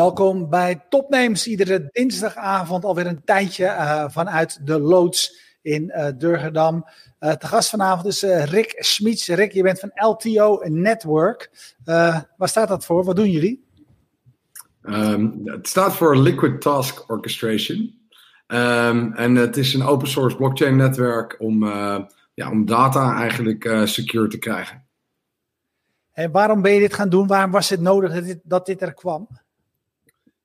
Welkom bij Topnames, iedere dinsdagavond alweer een tijdje uh, vanuit de loods in uh, Durgedam. Uh, te gast vanavond is Rick Schmiets. Rick, je bent van LTO Network. waar staat dat voor? Wat doen jullie? Um, het staat voor Liquid Task Orchestration. Um, en het is een open source blockchain netwerk om, ja, om data eigenlijk secure te krijgen. En waarom ben je dit gaan doen? Waarom was het nodig dat dit, dat dit er kwam?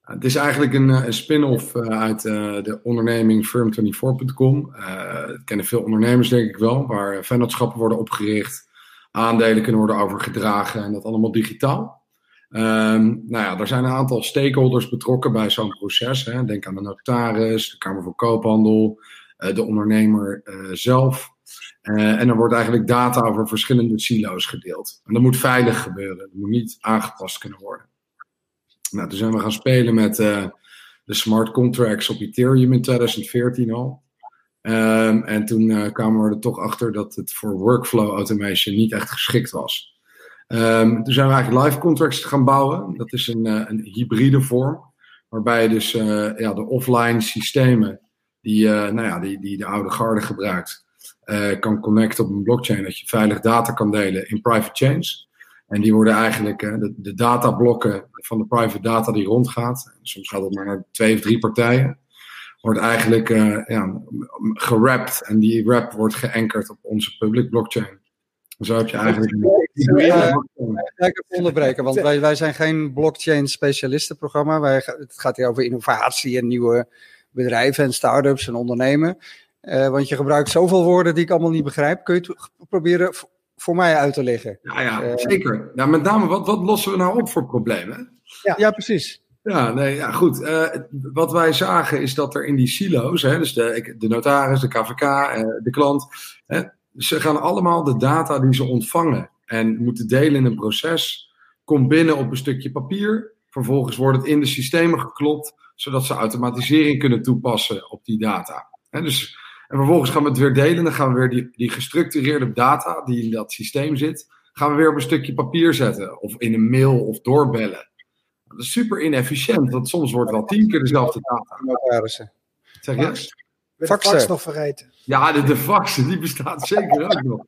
Het is eigenlijk een, eh, een spin-off eh, uit uh, de onderneming Firm24.com. Uh, dat kennen veel ondernemers denk ik wel, waar vennootschappen worden opgericht, aandelen kunnen worden overgedragen en dat allemaal digitaal. Um, nou ja, er zijn een aantal stakeholders betrokken bij zo'n proces. Hè. Denk aan de notaris, de Kamer van Koophandel, de ondernemer zelf. en er wordt eigenlijk data over verschillende silo's gedeeld. En dat moet veilig gebeuren, dat moet niet aangepast kunnen worden. Nou, toen zijn we gaan spelen met uh, de smart contracts op Ethereum in 2014 al. Um, en toen uh, kwamen we er toch achter dat het voor workflow automation niet echt geschikt was. Um, toen zijn we eigenlijk live contracts gaan bouwen. Dat is een, uh, een hybride vorm. Waarbij je dus ja, de offline systemen die, nou ja, die, die de oude garde gebruikt, kan connecten op een blockchain. Dat je veilig data kan delen in private chains. En die worden eigenlijk, de, de datablokken van de private data die rondgaat, soms gaat het maar naar twee of drie partijen, wordt eigenlijk uh, ja, gerapt. En die wrap wordt geankerd op onze public blockchain. Zo heb je eigenlijk. Ja, ik onderbreken, want wij, wij zijn geen blockchain specialistenprogramma. Wij, het gaat hier over innovatie en nieuwe bedrijven en start-ups en ondernemen. Uh, want je gebruikt zoveel woorden die ik allemaal niet begrijp. Kun je het proberen voor mij uit te leggen. Ja, ja uh, zeker. Ja, met name, wat, wat lossen we nou op voor problemen? Ja, ja precies. Ja, nee, ja, goed. Uh, wat wij zagen is dat er in die silo's, hè, dus de, de notaris, de KVK, uh, eh, de klant, hè, ze gaan allemaal de data die ze ontvangen en moeten delen in een proces, komt binnen op een stukje papier. Vervolgens wordt het in de systemen geklopt, zodat ze automatisering kunnen toepassen op die data. Hè, dus en vervolgens gaan we het weer delen. Dan gaan we weer die, die gestructureerde data die in dat systeem zit, gaan we weer op een stukje papier zetten. Of in een mail of doorbellen. Dat is super inefficiënt, want soms wordt wel tien keer dezelfde data. Zeg je? De fax nog vergeten. Ja, de, de faxen, die bestaat zeker ook nog.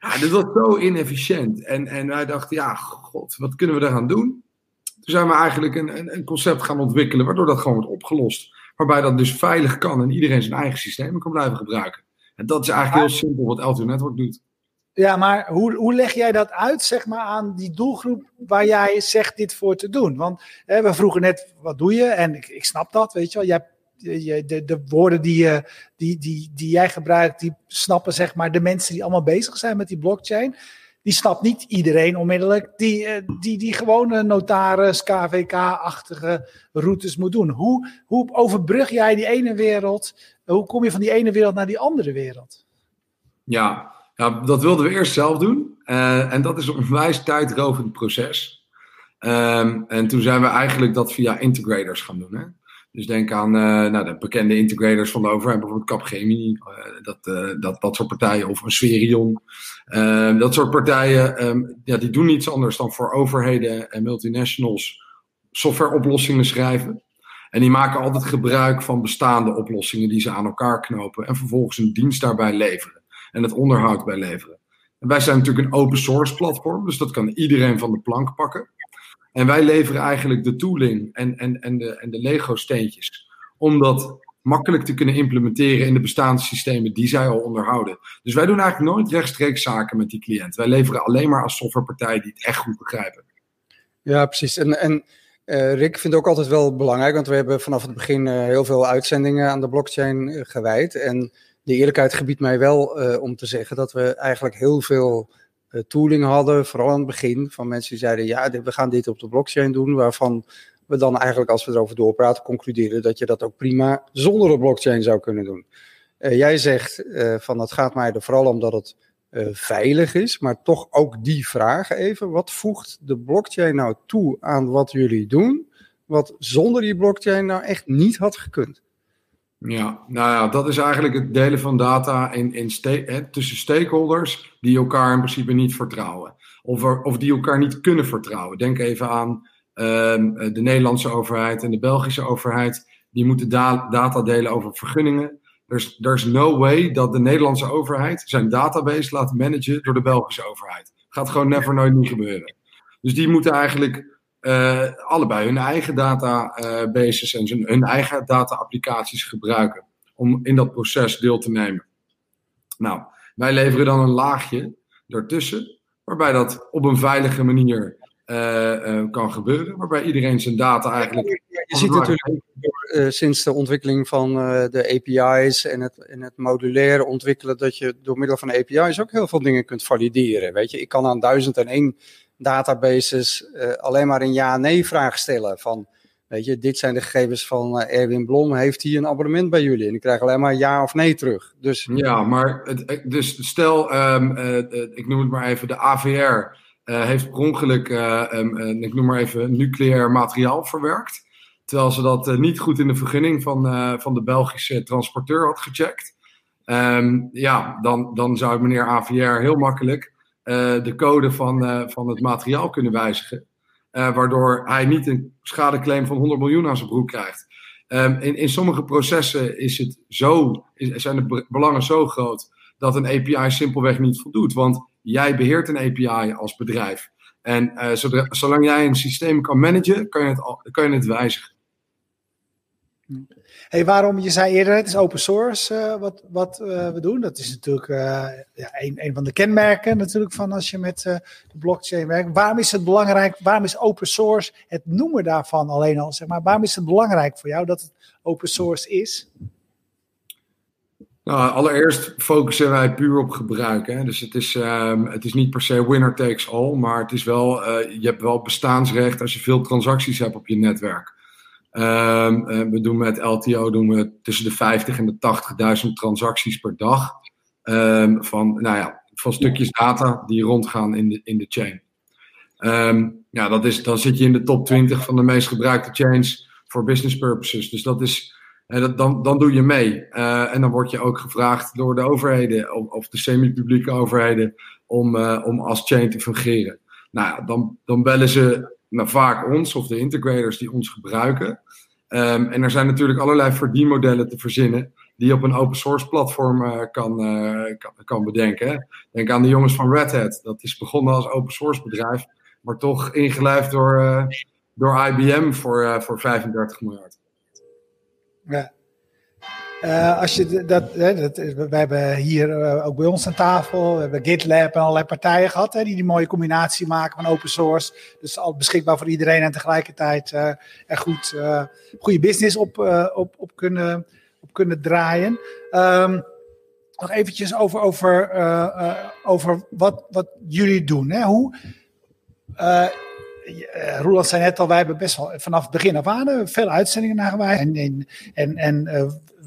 Ja, dit was zo inefficiënt. En, en wij dachten, ja, god, wat kunnen we daar gaan doen? Toen zijn we eigenlijk een, een, een concept gaan ontwikkelen, waardoor dat gewoon wordt opgelost. Waarbij dat dus veilig kan en iedereen zijn eigen systemen kan blijven gebruiken. En dat is eigenlijk heel simpel wat L2 Network doet. Ja, maar hoe, hoe leg jij dat uit, zeg maar, aan die doelgroep waar jij zegt dit voor te doen? Want hè, we vroegen net, wat doe je? En ik, ik snap dat, weet je wel. Jij, je, de, de woorden die, je, die, die, die jij gebruikt, die snappen, zeg maar, de mensen die allemaal bezig zijn met die blockchain die snapt niet iedereen onmiddellijk die, eh, die, die gewone notaris, KVK-achtige routes moet doen. Hoe, hoe overbrug jij die ene wereld? Hoe kom je van die ene wereld naar die andere wereld? Ja, ja dat wilden we eerst zelf doen. Uh, en dat is een onwijs tijdrovend proces. Um, en toen zijn we eigenlijk dat via integrators gaan doen. Hè? Dus denk aan uh, nou, de bekende integrators van de overheid, bijvoorbeeld Capgemini, uh, dat, uh, dat, dat soort partijen, of een Sverion. Ehm, dat soort partijen, um, ja, die doen niets anders dan voor overheden en multinationals softwareoplossingen schrijven. En die maken altijd gebruik van bestaande oplossingen die ze aan elkaar knopen en vervolgens een dienst daarbij leveren en het onderhoud bij leveren. En wij zijn natuurlijk een open source platform, dus dat kan iedereen van de plank pakken. En wij leveren eigenlijk de tooling en, en, en de, en de Lego-steentjes om dat makkelijk te kunnen implementeren in de bestaande systemen die zij al onderhouden. Dus wij doen eigenlijk nooit rechtstreeks zaken met die cliënt. Wij leveren alleen maar als softwarepartij die het echt goed begrijpen. Ja, precies. En, en uh, Rick vindt ook altijd wel belangrijk, want we hebben vanaf het begin uh, heel veel uitzendingen aan de blockchain uh, gewijd. En de eerlijkheid gebiedt mij wel om te zeggen dat we eigenlijk heel veel tooling hadden, vooral aan het begin, van mensen die zeiden, ja, we gaan dit op de blockchain doen, waarvan we dan eigenlijk, als we erover doorpraten, concluderen dat je dat ook prima zonder de blockchain zou kunnen doen. Uh, jij zegt uh, van het gaat mij er vooral om dat het veilig is, maar toch ook die vraag even, wat voegt de blockchain nou toe aan wat jullie doen, wat zonder die blockchain nou echt niet had gekund? Ja, nou ja, dat is eigenlijk het delen van data in, in hè, tussen stakeholders die elkaar in principe niet vertrouwen. Of, of die elkaar niet kunnen vertrouwen. Denk even aan Ehm, de Nederlandse overheid en de Belgische overheid, die moeten data delen over vergunningen. There's, there's no way dat de Nederlandse overheid zijn database laat managen door de Belgische overheid. Gaat gewoon never nooit niet gebeuren. Dus die moeten eigenlijk uh, allebei hun eigen databases en hun, eigen data-applicaties gebruiken om in dat proces deel te nemen. Nou, wij leveren dan een laagje ertussen, waarbij dat op een veilige manier uh, uh, kan gebeuren, waarbij iedereen zijn data eigenlijk. Je ziet natuurlijk uh, sinds de ontwikkeling van de API's en het, en het modulaire ontwikkelen, dat je door middel van de API's ook heel veel dingen kunt valideren. Weet je, ik kan aan duizend en één databases alleen maar een ja-nee vraag stellen van. Weet je, dit zijn de gegevens van Erwin Blom. Heeft hij een abonnement bij jullie? En ik krijg alleen maar ja of nee terug. Dus, ja, maar dus stel, um, ik noem het maar even, de AVR heeft per ongeluk, um, ik noem maar even, nucleair materiaal verwerkt. Terwijl ze dat niet goed in de vergunning van, van de Belgische transporteur had gecheckt. Um, ja, dan, dan zou meneer AVR heel makkelijk de code van, van het materiaal kunnen wijzigen. waardoor hij niet een schadeclaim van 100 miljoen aan zijn broek krijgt. Um, in, in sommige processen is het zo, zijn de belangen zo groot dat een API simpelweg niet voldoet. Want jij beheert een API als bedrijf. En zolang jij een systeem kan managen, kan je het, kan je het wijzigen. Hey, waarom, je zei eerder, het is open source uh, wat, wat uh, we doen. Dat is natuurlijk ja, een, een van de kenmerken natuurlijk van als je met de blockchain werkt. Waarom is het belangrijk, waarom is open source, het noemen daarvan alleen al, zeg maar, waarom is het belangrijk voor jou dat het open source is? Nou, allereerst focussen wij puur op gebruik. Hè? Dus het is, um, het is niet per se winner takes all, maar het is wel, je hebt wel bestaansrecht als je veel transacties hebt op je netwerk. Um, uh, we doen met LTO doen we tussen de 50 en de 80.000 transacties per dag. Um, van, nou ja, van stukjes data die rondgaan in de, in de chain. ja, dat is, dan zit je in de top 20 van de meest gebruikte chains voor business purposes. Dus dat is, en dan, dan doe je mee. Uh, en dan word je ook gevraagd door de overheden of, de semi-publieke overheden om, om als chain te fungeren. Nou dan, dan bellen ze nou, vaak ons of de integrators die ons gebruiken. Um, en er zijn natuurlijk allerlei verdienmodellen te verzinnen die je op een open source platform uh, kan, kan, kan, bedenken. Denk aan de jongens van Red Hat. Dat is begonnen als open source bedrijf, maar toch ingelijfd door, door IBM voor, voor 35 miljard. Ja. Uh, als je dat, dat, we hebben hier uh, ook bij ons aan tafel, we hebben GitLab en allerlei partijen gehad hè, die die mooie combinatie maken van open source. Dus al beschikbaar voor iedereen en tegelijkertijd er goed, goede business op, op, op, kunnen, op kunnen draaien. Um, nog eventjes over, over, over wat, wat jullie doen. Hè? Hoe, Roland zei net al, wij hebben best wel vanaf het begin af aan uh, veel uitzendingen naar gewijd. En, en, en, uh,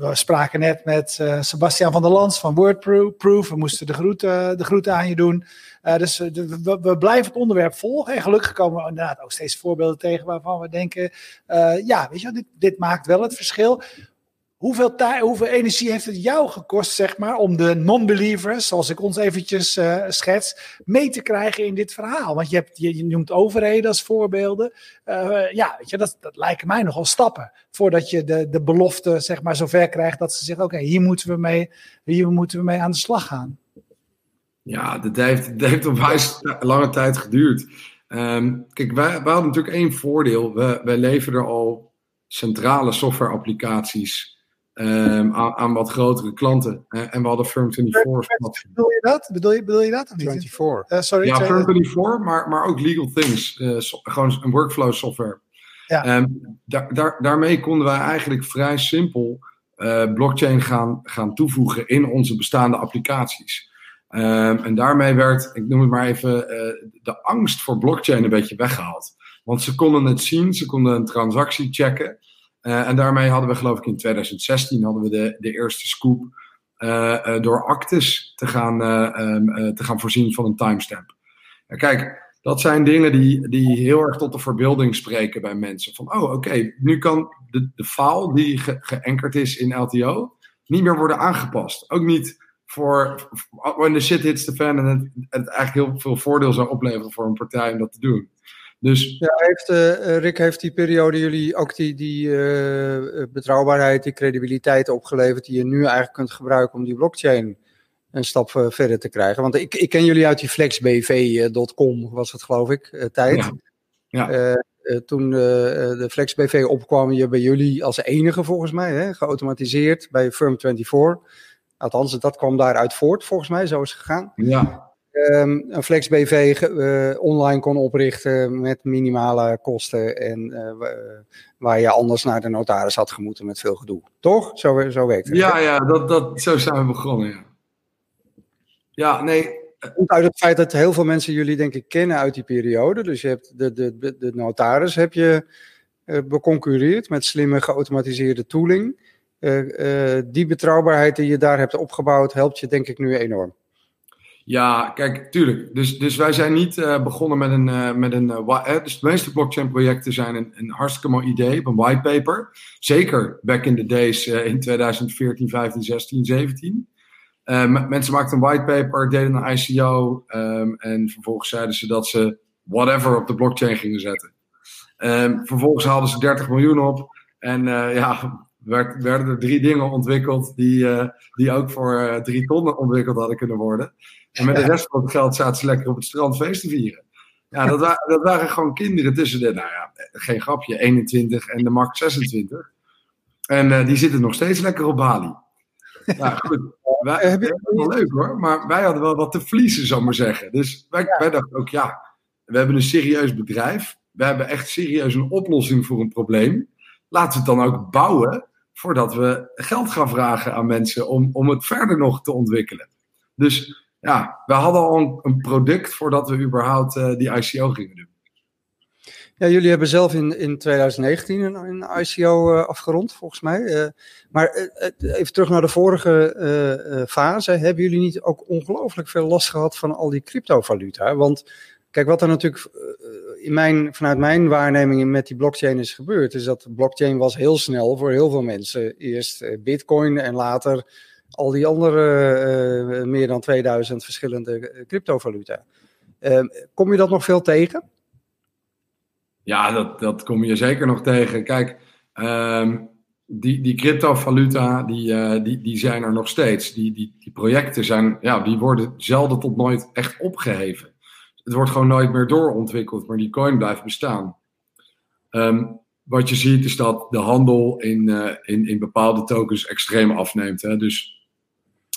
we spraken net met uh, Sebastian van der Lans van Wordproof. We moesten de groeten, de aan je doen. dus we, blijven het onderwerp volgen. En gelukkig komen we inderdaad ook steeds voorbeelden tegen waarvan we denken: ja, weet je, dit, dit maakt wel het verschil. Hoeveel, hoeveel energie heeft het jou gekost, zeg maar, om de non-believers, zoals ik ons eventjes uh, schets, mee te krijgen in dit verhaal? Want je, hebt, je, noemt overheden als voorbeelden. Uh, ja, weet je, dat, dat lijken mij nogal stappen voordat je de, de belofte, zeg maar, zover krijgt dat ze zeggen: oké, hier moeten we mee, hier moeten we mee aan de slag gaan. Ja, dat heeft, dat heeft een lange tijd geduurd. Um, kijk, wij, wij hadden natuurlijk één voordeel. We, wij leveren al centrale software-applicaties um, aan, aan, wat grotere klanten. Uh, en we hadden Firm24. Bedoel je dat? Bedoel je, bedoel je dat? Of 24. Uh, sorry, ja, Firm24, maar, maar ook Legal Things. Uh, so, gewoon een workflow software. Ja. Um, daar, daar, daarmee konden wij eigenlijk vrij simpel uh, blockchain gaan, gaan toevoegen in onze bestaande applicaties. Um, en daarmee werd, ik noem het maar even, de angst voor blockchain een beetje weggehaald. Want ze konden het zien, ze konden een transactie checken. Uh, en daarmee hadden we, geloof ik, in 2016 hadden we de, de eerste scoop uh, uh, door actes te gaan, um, te gaan voorzien van een timestamp. Kijk, dat zijn dingen die, die heel erg tot de verbeelding spreken bij mensen. Van, oh, oké, nu kan de, de file die ge, geankerd is in LTO niet meer worden aangepast. Ook niet voor, when the shit hits the fan en het, het eigenlijk heel veel voordeel zou opleveren voor een partij om dat te doen. Dus... Ja, heeft, uh, Rick, heeft die periode jullie ook die, die uh, betrouwbaarheid, die credibiliteit opgeleverd die je nu eigenlijk kunt gebruiken om die blockchain een stap verder te krijgen? Want ik, ik ken jullie uit die flexbv.com, was het geloof ik, tijd. Ja. ja. toen de FlexBV opkwam, je bij jullie als enige volgens mij, hè, geautomatiseerd bij Firm24. Althans, dat kwam daaruit voort volgens mij, zo is het gegaan. Ja um, een FlexBV uh, online kon oprichten met minimale kosten. En uh, waar je anders naar de notaris had gemoeten met veel gedoe. Toch? Zo, zo werkt het. Ja, ja dat, dat, zo zijn we begonnen. Ja, ja nee. Uit het feit dat heel veel mensen jullie denk ik kennen uit die periode. Dus je hebt de, de, de, notaris heb je uh, beconcurreerd met slimme geautomatiseerde tooling. die betrouwbaarheid die je daar hebt opgebouwd helpt je denk ik nu enorm. Ja, kijk, tuurlijk. Dus, dus wij zijn niet uh, begonnen met een. Uh, met een uh, dus de meeste blockchain-projecten zijn een, een hartstikke mooi idee, een whitepaper. Zeker back in the days in 2014, 15, 16, 17. mensen maakten een whitepaper, deden een ICO um, en vervolgens zeiden ze dat ze whatever op de blockchain gingen zetten. Um, vervolgens haalden ze 30 miljoen op en ja, werd, werden er drie dingen ontwikkeld die, die ook voor drie ton ontwikkeld hadden kunnen worden. En met de rest van het geld zaten ze lekker op het strand feest te vieren. Ja, dat, waren, dat waren gewoon kinderen tussen de, nou ja, geen grapje, 21 en de max 26. En uh, die zitten nog steeds lekker op Bali. Ja, goed. Wij, heb je wel leuk hoor, maar wij hadden wel wat te verliezen, zou ik maar zeggen. Dus wij, wij dachten ook, ja, we hebben een serieus bedrijf. We hebben echt serieus een oplossing voor een probleem. Laten we het dan ook bouwen voordat we geld gaan vragen aan mensen om, om het verder nog te ontwikkelen. Dus ja, we hadden al een, product voordat we überhaupt uh, die ICO gingen doen. Ja, jullie hebben zelf in, in 2019 een, een ICO eh, afgerond, volgens mij. Uh, maar even terug naar de vorige fase. Hebben jullie niet ook ongelooflijk veel last gehad van al die cryptovaluta? Want kijk, wat er natuurlijk in mijn, vanuit mijn waarneming met die blockchain is gebeurd, is dat blockchain was heel snel voor heel veel mensen. Eerst bitcoin en later al die andere meer dan 2000 verschillende eh, cryptovaluta. Uh, kom je dat nog veel tegen? Ja, dat, dat kom je zeker nog tegen. Kijk, uh, die, die cryptovaluta, die, die, die zijn er nog steeds. Die, die, die projecten zijn, ja, die worden zelden tot nooit echt opgeheven. Het wordt gewoon nooit meer doorontwikkeld, maar die coin blijft bestaan. Um, wat je ziet is dat de handel in, uh, in, in bepaalde tokens extreem afneemt. Hè? Dus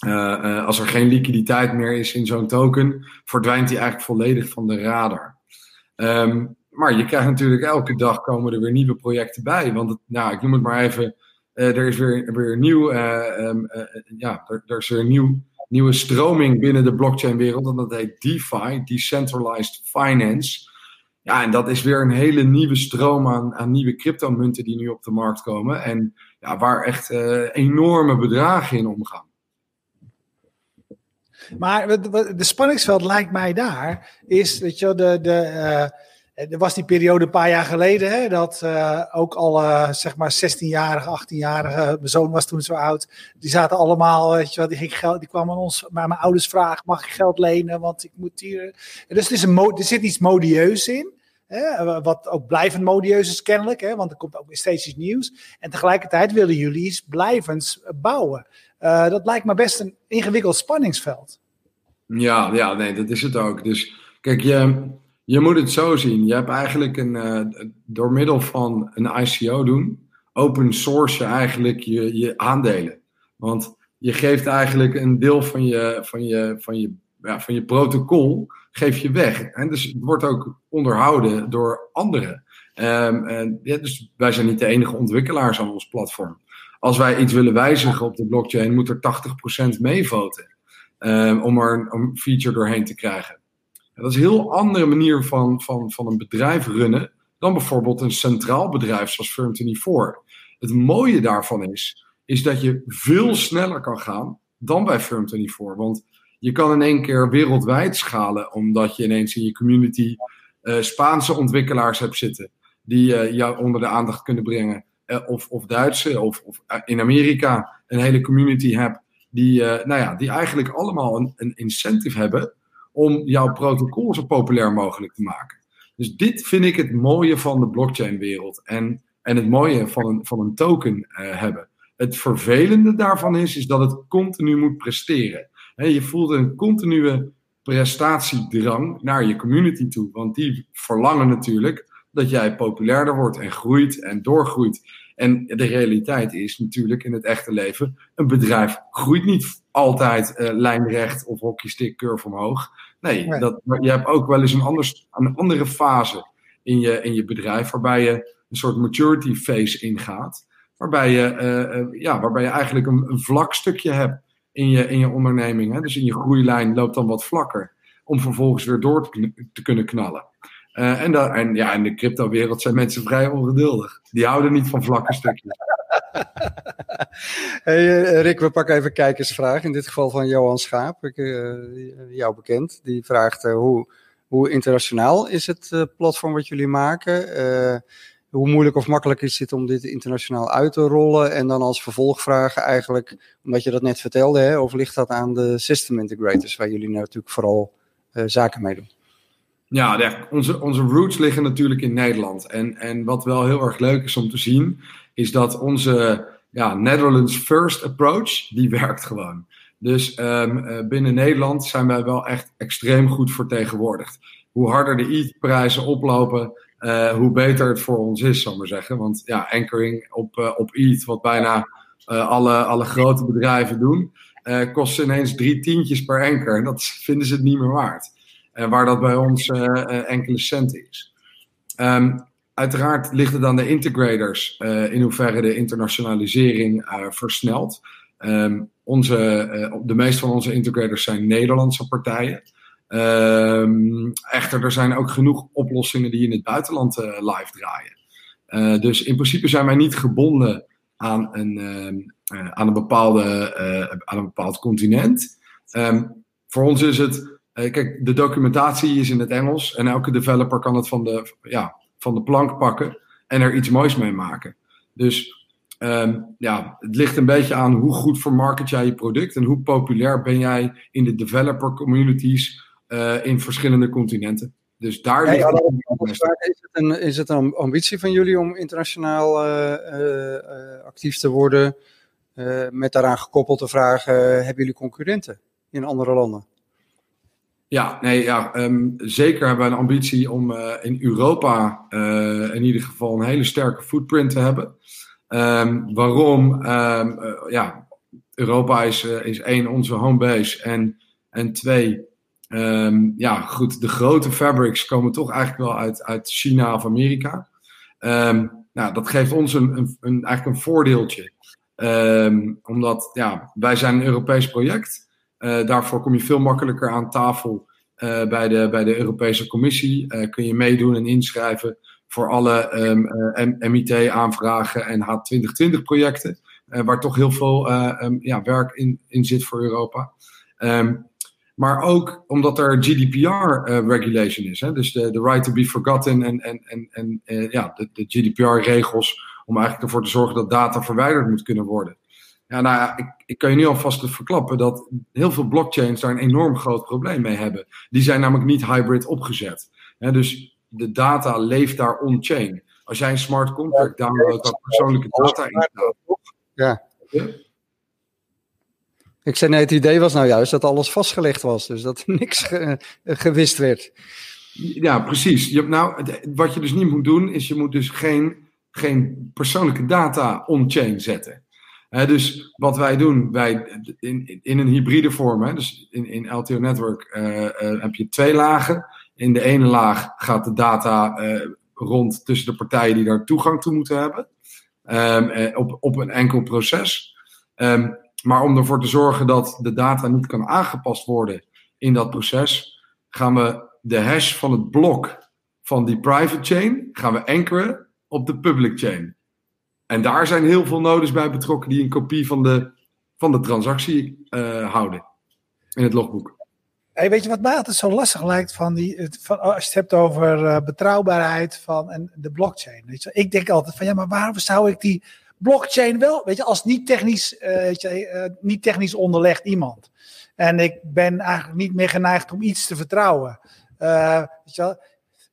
uh, uh, als er geen liquiditeit meer is in zo'n token, verdwijnt die eigenlijk volledig van de radar. Um, maar je krijgt natuurlijk elke dag komen er weer nieuwe projecten bij. Want nou, ik noem het maar even. Er is weer, weer nieuw, um, ja, er, er, is een nieuw, nieuwe stroming binnen de blockchain-wereld. En dat heet DeFi, Decentralized Finance. Ja, en dat is weer een hele nieuwe stroom aan, aan nieuwe cryptomunten die nu op de markt komen. En ja, waar echt enorme bedragen in omgaan. Maar de spanningsveld lijkt mij daar, is dat je de. de uh, er was die periode een paar jaar geleden, hè, dat uh, ook alle, zeg maar, 16-jarige, 18-jarige, mijn zoon was toen zo oud, die zaten allemaal, weet je wel, die, ging geld, die kwamen ons, maar mijn ouders vragen, mag ik geld lenen, want ik moet hier... Dus er zit iets modieus in, hè, wat ook blijvend modieus is kennelijk, hè, want er komt ook steeds iets nieuws. En tegelijkertijd willen jullie iets blijvends bouwen. Uh, dat lijkt me best een ingewikkeld spanningsveld. Ja, ja, nee, dat is het ook. Dus kijk, je, je moet het zo zien. Je hebt eigenlijk een, uh, door middel van een ICO doen, open source je eigenlijk je, je aandelen. Want je geeft eigenlijk een deel van je, van je, van je, ja, van je protocol geef je weg. En dus het wordt ook onderhouden door anderen. Um, en, ja, dus wij zijn niet de enige ontwikkelaars aan ons platform als wij iets willen wijzigen op de blockchain, moet er 80% meevoten. Um, om er een feature doorheen te krijgen. Dat is een heel andere manier van, van, van een bedrijf runnen dan bijvoorbeeld een centraal bedrijf zoals Firm24. Het mooie daarvan is, is dat je veel sneller kan gaan dan bij Firm24. Want je kan in één keer wereldwijd schalen, omdat je ineens in je community uh, Spaanse ontwikkelaars hebt zitten die uh, jou onder de aandacht kunnen brengen. Eh, of, of Duitse of, of eh, in Amerika een hele community hebt die, nou ja, die eigenlijk allemaal een, een incentive hebben om jouw protocol zo populair mogelijk te maken. Dus dit vind ik het mooie van de blockchain-wereld en, en het mooie van een, van een token uh, hebben. Het vervelende daarvan is, is dat het continu moet presteren. He, je voelt een continue prestatiedrang naar je community toe, want die verlangen natuurlijk dat jij populairder wordt en groeit en doorgroeit. En de realiteit is natuurlijk in het echte leven: een bedrijf groeit niet altijd uh, lijnrecht of hockeystick curve omhoog. Nee, Dat, je hebt ook wel eens een, anders, een andere fase in je, in je bedrijf waarbij je een soort maturity phase ingaat. Waarbij je, uh, ja, waarbij je eigenlijk een, een, vlak stukje hebt in je, in je onderneming. Hè? Dus in je groeilijn loopt dan wat vlakker. Om vervolgens weer door te, te kunnen knallen. Uh, en, ja, in de crypto-wereld zijn mensen vrij ongeduldig. Die houden niet van vlakke stukjes. hey, uh, Rick, we pakken even kijkersvraag. In dit geval van Johan Schaap, ik, uh, jou bekend. Die vraagt hoe, hoe internationaal is het platform wat jullie maken? hoe moeilijk of makkelijk is het om dit internationaal uit te rollen? En dan als vervolgvraag eigenlijk, omdat je dat net vertelde, hè, of ligt dat aan de system integrators, waar jullie natuurlijk vooral zaken mee doen? Ja, onze, onze roots liggen natuurlijk in Nederland. En, en wat wel heel erg leuk is om te zien, is dat onze ja, Netherlands First approach, die werkt gewoon. Dus um, binnen Nederland zijn wij wel echt extreem goed vertegenwoordigd. Hoe harder de ETH-prijzen oplopen, uh, hoe beter het voor ons is, zal maar zeggen. Want ja, anchoring op, uh, op ETH, wat bijna alle, alle grote bedrijven doen, kost ineens drie tientjes per anker. En dat vinden ze het niet meer waard. Uh, waar dat bij ons uh, enkele cent is. Um, uiteraard ligt het aan de integrators in hoeverre de internationalisering versnelt. Um, onze, de meeste van onze integrators zijn Nederlandse partijen. Um, echter, er zijn ook genoeg oplossingen die in het buitenland live draaien. dus in principe zijn wij niet gebonden aan een, aan een, bepaalde, aan een bepaald continent. voor ons is het kijk, de documentatie is in het Engels en elke developer kan het van de, ja, van de plank pakken en er iets moois mee maken. Dus um, ja, het ligt een beetje aan hoe goed vermarket jij je product en hoe populair ben jij in de developer communities uh, in verschillende continenten. Dus daar ligt ja, het is, het een, is het een ambitie van jullie om internationaal uh, actief te worden? met daaraan gekoppeld de vraag: hebben jullie concurrenten in andere landen? Ja, nee, ja, um, zeker hebben we een ambitie om uh, in Europa uh, in ieder geval een hele sterke footprint te hebben. Um, waarom? Um, uh, ja, Europa is, is één, onze homebase. En, en twee, ja, goed, de grote fabrics komen toch eigenlijk wel uit, uit China of Amerika. nou, dat geeft ons een, een, een eigenlijk een voordeeltje. omdat ja, wij zijn een Europees project daarvoor kom je veel makkelijker aan tafel uh, bij, de, bij de Europese Commissie. Uh, kun je meedoen en inschrijven voor alle MIT-aanvragen en H2020-projecten. waar toch heel veel um, ja, werk in, in zit voor Europa. Um, maar ook omdat er GDPR-regulation is. Hè? Dus de, de right to be forgotten en, en, en, en ja, de, de GDPR-regels om eigenlijk ervoor te zorgen dat data verwijderd moet kunnen worden. Ja, nou ja, ik, ik kan je nu alvast verklappen dat heel veel blockchains daar een enorm groot probleem mee hebben. Die zijn namelijk niet hybrid opgezet. dus de data leeft daar on-chain. Als jij een smart contract downloadt dat persoonlijke data in staat. Ja. Ik zei nee, het idee was nou juist dat alles vastgelegd was. Dus dat niks gewist werd. Ja, precies. Je, nou, wat je dus niet moet doen, is je moet dus geen, geen persoonlijke data on-chain zetten dus wat wij doen, wij, in, in een hybride vorm, dus in, in LTO Network uh, uh, heb je twee lagen. In de ene laag gaat de data uh, rond tussen de partijen die daar toegang toe moeten hebben. Um, op, op een enkel proces. Um, maar om ervoor te zorgen dat de data niet kan aangepast worden in dat proces, gaan we de hash van het blok van die private chain gaan we anchoren op de public chain. En daar zijn heel veel nodes bij betrokken die een kopie van de, van de transactie uh, houden in het logboek. Hey, weet je wat mij altijd zo lastig lijkt van die, van, als je het hebt over uh, betrouwbaarheid van en de blockchain? Weet je? Ik denk altijd van ja, maar waarom zou ik die blockchain wel, weet je, als niet technisch, uh, weet je, niet technisch onderlegd iemand. En ik ben eigenlijk niet meer geneigd om iets te vertrouwen. weet je wel?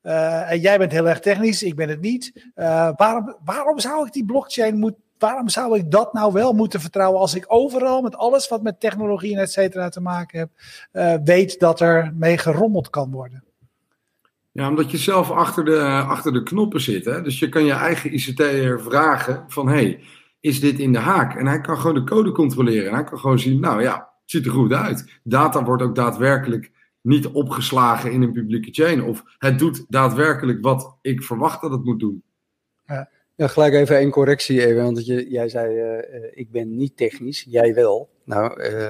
En jij bent heel erg technisch, ik ben het niet. waarom, waarom zou ik die blockchain moeten waarom zou ik dat nou wel moeten vertrouwen als ik overal met alles wat met technologie en et cetera te maken heb, uh, weet dat er mee gerommeld kan worden? Ja, omdat je zelf achter de, achter de knoppen zit. Hè? Dus je kan je eigen ICT'er vragen van, hey, is dit in de haak? En hij kan gewoon de code controleren. En hij kan gewoon zien, nou ja, het ziet er goed uit. Data wordt ook daadwerkelijk niet opgeslagen in een publieke chain. Of het doet daadwerkelijk wat ik verwacht dat het moet doen. Ja. Ja, gelijk even één correctie, even, want je, jij zei, uh, ik ben niet technisch, jij wel. Nou, uh,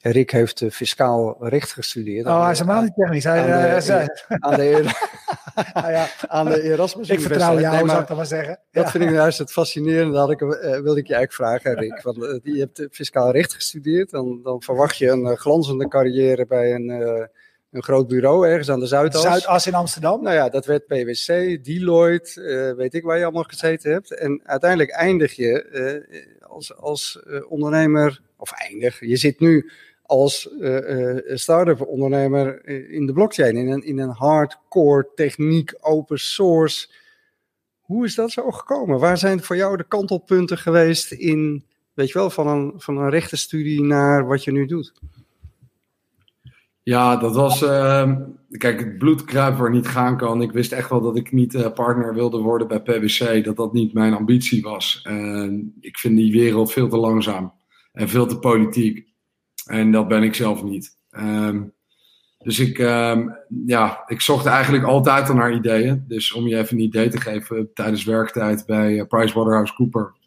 Rick heeft uh, fiscaal recht gestudeerd. Oh, hij is helemaal niet technisch. Hij, aan, de, zei... aan, de, ah, ja, aan de Erasmus Ik vertrouw jou, nee, zou ik dat maar zeggen. Dat ja. vind ik juist het fascinerende. Dat ik, wilde ik je eigenlijk vragen, Rick. Want, je hebt fiscaal recht gestudeerd, dan, dan verwacht je een glanzende carrière bij een een groot bureau ergens aan de Zuidas. Zuidas in Amsterdam? Nou ja, dat werd PwC, Deloitte, uh, weet ik waar je allemaal gezeten hebt. En uiteindelijk eindig je uh, als, als uh, ondernemer, of eindig, je zit nu als start-up ondernemer in de blockchain, in een, in een hardcore techniek, open source. Hoe is dat zo gekomen? Waar zijn voor jou de kantelpunten geweest in, weet je wel, van een, van een rechtenstudie naar wat je nu doet? Ja, dat was. Uh, kijk, het bloed kruipt waar niet gaan kan. Ik wist echt wel dat ik niet uh, partner wilde worden bij PwC. Dat dat niet mijn ambitie was. En ik vind die wereld veel te langzaam en veel te politiek. En dat ben ik zelf niet. Um, dus ik, um, ja, ik zocht eigenlijk altijd al naar ideeën. Dus om je even een idee te geven, tijdens werktijd bij uh, PricewaterhouseCoopers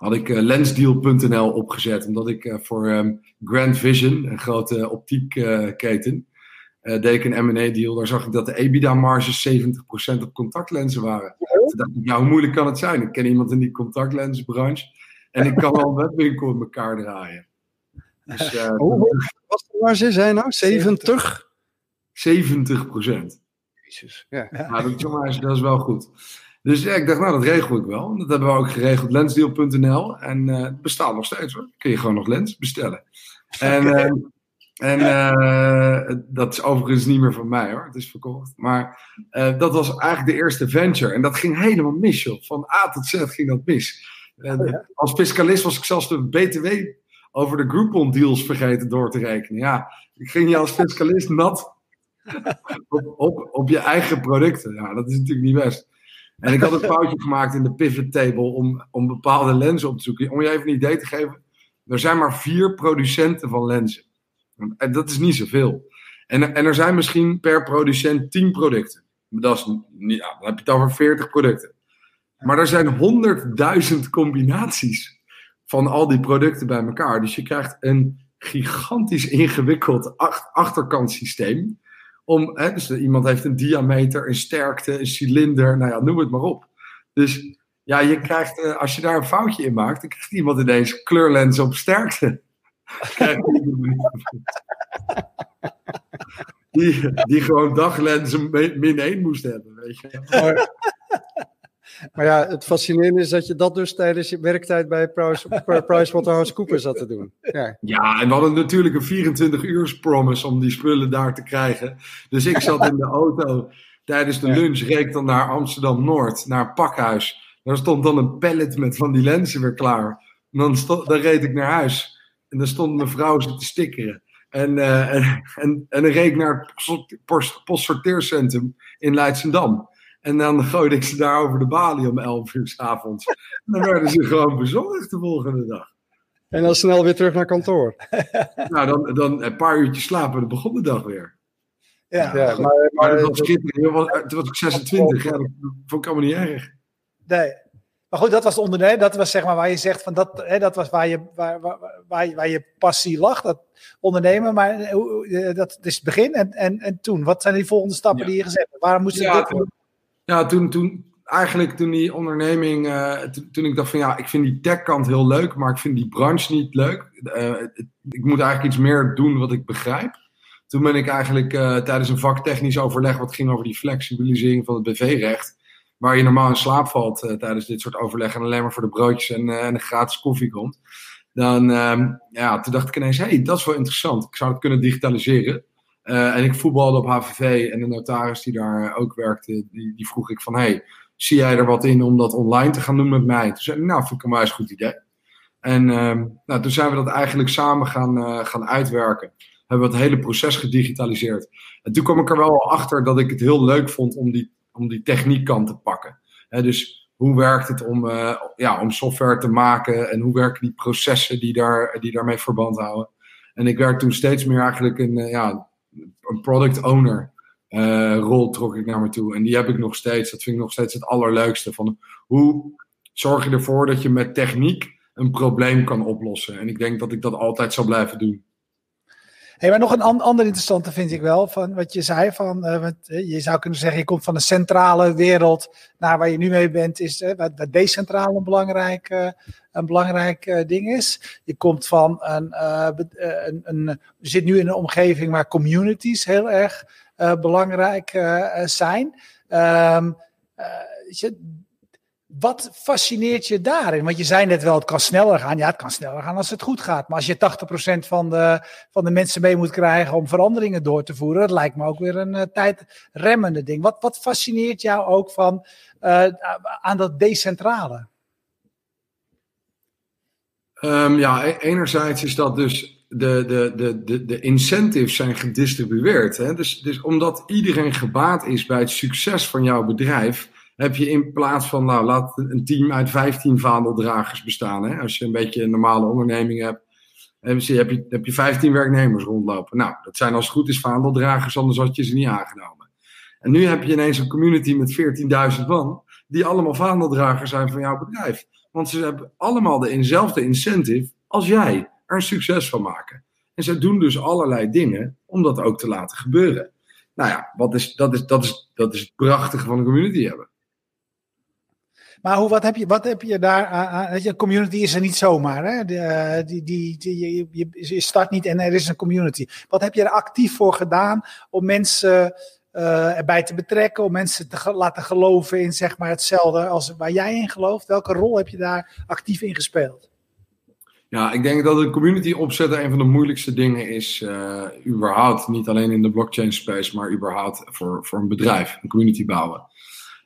had ik uh, lensdeal.nl opgezet. Omdat ik uh, voor um, Grand Vision, een grote optiekketen, uh, deed ik een M&A deal. Daar zag ik dat de EBITDA-marges 70% op contactlenzen waren. Toen dacht ik, nou, hoe moeilijk kan het zijn? Ik ken iemand in die contactlenzenbranche. En ik kan wel een webwinkel in elkaar draaien. Dus, uh, Hoe was de marge zijn nou? 70? 70 procent. Jezus. Ja. ja. dat, dat is wel goed. Dus ja, ik dacht, nou, dat regel ik wel. Dat hebben we ook geregeld, lensdeal.nl. En uh, het bestaat nog steeds hoor. Kun je gewoon nog lens bestellen. En, uh, en uh, dat is overigens niet meer van mij hoor. Het is verkocht. Maar dat was eigenlijk de eerste venture. En dat ging helemaal mis joh. Van A tot Z ging dat mis. Oh, ja. Als fiscalist was ik zelfs de BTW over de Groupon deals vergeten door te rekenen. Ja, ik ging je als fiscalist nat op, op, op je eigen producten. Ja, dat is natuurlijk niet best. En ik had een foutje gemaakt in de pivot table om, om bepaalde lenzen op te zoeken. Om je even een idee te geven. Er zijn maar vier producenten van lenzen. En dat is niet zoveel. En, en er zijn misschien per producent tien producten. Dat is, ja, dan heb je het over 40 producten. Maar er zijn honderdduizend combinaties van al die producten bij elkaar. Dus je krijgt een gigantisch ingewikkeld achterkant systeem om, dus iemand heeft een diameter, een sterkte, een cilinder, nou ja, noem het maar op. Dus ja, je krijgt, uh, als je daar een foutje in maakt, dan krijgt iemand ineens kleurlens op sterkte. die, die gewoon daglenzen min 1 moest hebben, weet je. Ja, het fascinerende is dat je dat dus tijdens je werktijd bij PricewaterhouseCoopers zat te doen. Ja. ja, en we hadden natuurlijk een 24 uur promise om die spullen daar te krijgen. Dus ik zat in de auto tijdens de lunch, reek dan naar Amsterdam-Noord, naar het pakhuis. Daar stond dan een pallet met van die lenzen weer klaar. En dan, stond, dan reed ik naar huis. En dan stond mijn vrouw ze te stickeren. En, uh, en, en, en dan reed ik naar het postsorteercentrum in Leidsendam. En dan gooide ik ze daar over de balie om 11 uur s avonds. En dan werden ze gewoon bezorgd de volgende dag. En dan snel weer terug naar kantoor. nou, dan, dan een paar uurtjes slapen en dan begon de dag weer. Ja, ja maar, maar, dat was schitterend. Toen was ik 26, ja, dat vond ik allemaal niet erg. Nee. Maar goed, dat was ondernemen. Dat was zeg maar waar je zegt van dat, hè, dat was waar je, waar, waar, waar, je, waar je passie lag, dat ondernemen. Maar eh, dat is het begin. En, en, en toen, wat zijn die volgende stappen die je gezet hebt? Waarom moest je ja, dit doen? Ja, toen, toen eigenlijk toen die onderneming, uh, toen ik dacht van ja, ik vind die techkant heel leuk, maar ik vind die branche niet leuk. Uh, ik moet eigenlijk iets meer doen wat ik begrijp. Toen ben ik eigenlijk uh, tijdens een vaktechnisch overleg, wat ging over die flexibilisering van het BV-recht, waar je normaal in slaap valt tijdens dit soort overleggen en alleen maar voor de broodjes en, en de gratis koffie komt. Dan, ehm, ja, toen dacht ik ineens, hé, hey, dat is wel interessant. Ik zou het kunnen digitaliseren. En ik voetbalde op HVV en de notaris die daar ook werkte, die, die vroeg ik van, hey, zie jij er wat in om dat online te gaan doen met mij? Toen zei ik, nou, vind ik een wijs goed idee. En ehm, nou, toen zijn we dat eigenlijk samen gaan, gaan uitwerken. Hebben we het hele proces gedigitaliseerd. En toen kwam ik er wel achter dat ik het heel leuk vond om die, om die techniekkant te pakken. dus hoe werkt het om, uh, ja, om software te maken en hoe werken die processen die, daar, die daarmee verband houden. En ik werd toen steeds meer eigenlijk een, uh, ja, een product owner uh, rol trok ik naar me toe. En die heb ik nog steeds. Dat vind ik nog steeds het allerleukste. Van hoe zorg je ervoor dat je met techniek een probleem kan oplossen? En ik denk dat ik dat altijd zal blijven doen. Hey, maar nog een an ander interessante vind ik wel, van wat je zei, van, uh, je zou kunnen zeggen, je komt van een centrale wereld naar waar je nu mee bent, is uh, wat, decentraal een belangrijk, een belangrijk ding is. Je komt van een, een, een, zit nu in een omgeving waar communities heel erg belangrijk zijn. Um, wat fascineert je daarin? Want je zei net wel, het kan sneller gaan. Ja, het kan sneller gaan als het goed gaat. Maar als je 80% van de, van de mensen mee moet krijgen om veranderingen door te voeren, dat lijkt me ook weer een uh, tijdremmende ding. Wat, wat fascineert jou ook van, uh, aan dat decentrale? Um, ja, e-, enerzijds is dat dus de, de, de, de, de incentives zijn gedistribueerd. Hè? Dus, dus omdat iedereen gebaat is bij het succes van jouw bedrijf heb je in plaats van, nou, laat een team uit 15 vaandeldragers bestaan. Hè? Als je een beetje een normale onderneming hebt, heb je, heb, je, heb je 15 werknemers rondlopen. Nou, dat zijn als het goed is vaandeldragers, anders had je ze niet aangenomen. En nu heb je ineens een community met 14.000 man, die allemaal vaandeldragers zijn van jouw bedrijf. Want ze hebben allemaal dezelfde incentive als jij er een succes van maken. En ze doen dus allerlei dingen om dat ook te laten gebeuren. Nou ja, wat is, dat, is, dat, is, dat is het prachtige van een community hebben. Maar hoe, wat, heb je, wat heb je daar aan? Je community is er niet zomaar. Hè? Eh, die, die, je, je start niet en er is een community. Wat heb je er actief voor gedaan om mensen uh, erbij te betrekken, om mensen te laten geloven in zeg maar, hetzelfde als waar jij in gelooft? Welke rol heb je daar actief in gespeeld? Ja, ik denk dat een community opzetten een van de moeilijkste dingen is, uh, überhaupt, niet alleen in de blockchain space, maar überhaupt voor, voor een bedrijf, een community bouwen.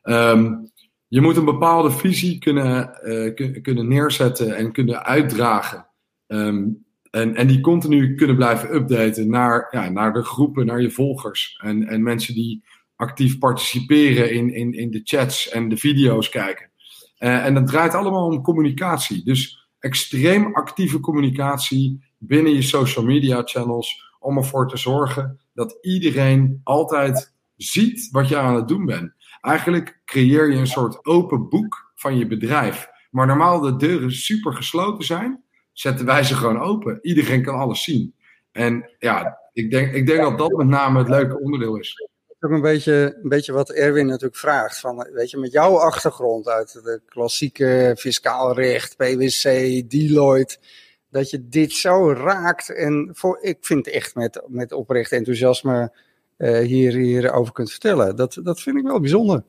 Um, je moet een bepaalde visie kunnen, uh, kunnen neerzetten en kunnen uitdragen. Um, en, en die continu kunnen blijven updaten naar, ja, naar de groepen, naar je volgers. En, en mensen die actief participeren in, in, in de chats en de video's kijken. Uh, en dat draait allemaal om communicatie. Dus extreem actieve communicatie binnen je social media channels. Om ervoor te zorgen dat iedereen altijd ziet wat je aan het doen bent. Eigenlijk creëer je een soort open boek van je bedrijf. Maar normaal de deuren super gesloten zijn, zetten wij ze gewoon open. Iedereen kan alles zien. En ja, ik denk, ik denk dat dat met name het leuke onderdeel is. Ook een beetje, een beetje wat Erwin natuurlijk vraagt. Van, weet je, met jouw achtergrond uit de klassieke fiscaal recht, PwC, Deloitte dat je dit zo raakt. En voor, ik vind echt met, met oprecht enthousiasme hier, hierover kunt vertellen. Dat, dat vind ik wel bijzonder.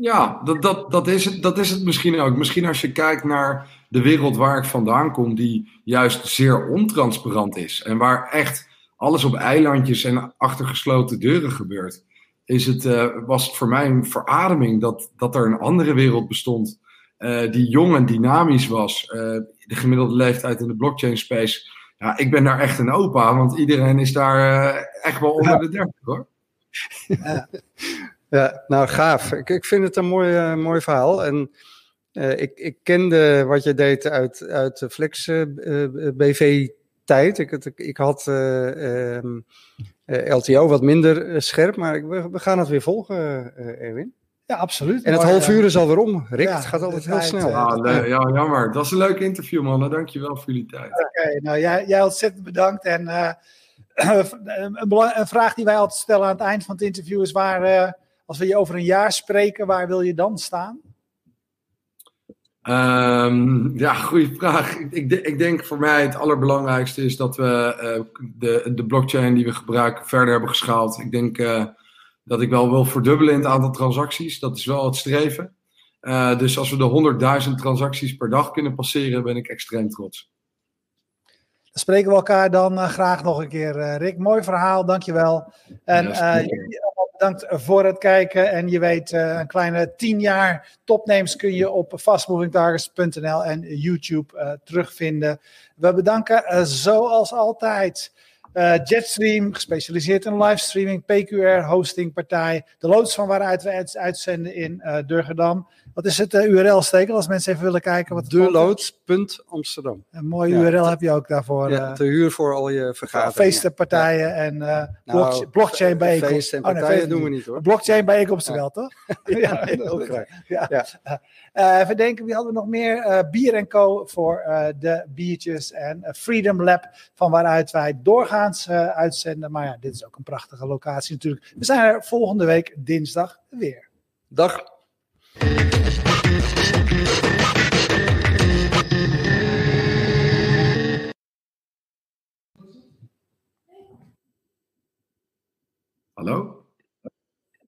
Ja, dat, dat, dat, is het, dat is het misschien ook. Misschien als je kijkt naar de wereld waar ik vandaan kom, die juist zeer ontransparant is. En waar echt alles op eilandjes en achter gesloten deuren gebeurt. Is het, uh, was het voor mij een verademing dat, dat er een andere wereld bestond. Uh, die jong en dynamisch was. De gemiddelde leeftijd in de blockchain space ja, ik ben daar echt een opa, want iedereen is daar uh, echt wel onder de 30 hoor. Ja. ja, nou gaaf. Ik, ik vind het een mooi, uh, mooi verhaal. En uh, ik, ik kende wat je deed uit, uit de Flex BV tijd. Ik, ik, ik had um, LTO wat minder scherp, maar ik, we, we, gaan het weer volgen, Erwin. Ja, absoluut. En het half uur is alweer om. Rick, het gaat altijd heel snel. Ah, ja, jammer. Dat was een leuk interview, mannen. Dankjewel voor jullie tijd. Oké, nou jij, jij ontzettend bedankt. En uh, een, een, vraag die wij altijd stellen aan het eind van het interview is waar, uh, als we je over een jaar spreken, waar wil je dan staan? Um, ja, goede vraag. Ik, ik, denk voor mij het allerbelangrijkste is dat we uh, de, de blockchain die we gebruiken verder hebben geschaald. Ik denk dat ik wel wil verdubbelen in het aantal transacties. Dat is wel het streven. Uh, dus als we de 100.000 transacties per dag kunnen passeren, ben ik extreem trots. Dat spreken we elkaar dan graag nog een keer. Rick, mooi verhaal, dankjewel. En Ja, jullie allemaal bedankt voor het kijken. En je weet, een kleine tien jaar topnames kun je op fastmovingtargets.nl en YouTube terugvinden. We bedanken zoals altijd uh, Jetstream, gespecialiseerd in livestreaming, PQR, hostingpartij. De loods van waaruit we uitzenden in uh, Durgedam. Wat is het uh, URL-stekel als mensen even willen kijken? Wat Deloods.amsterdam. Een mooie ja. URL heb je ook daarvoor. Ja, te huur voor al je vergaderingen. Feesten, partijen ja. en nou, blockchain bijeenkomsten. Feesten en partijen oh, nee, doen we niet hoor. Blockchain bijeenkomsten wel, toch? ja, heel graag. Ja. Uh, even denken, wie hadden we nog meer? Uh, Bier Co. voor de biertjes. En Freedom Lab, van waaruit wij doorgaans uitzenden. Maar ja, dit is ook een prachtige locatie natuurlijk. We zijn er volgende week dinsdag weer. Dag. Hallo?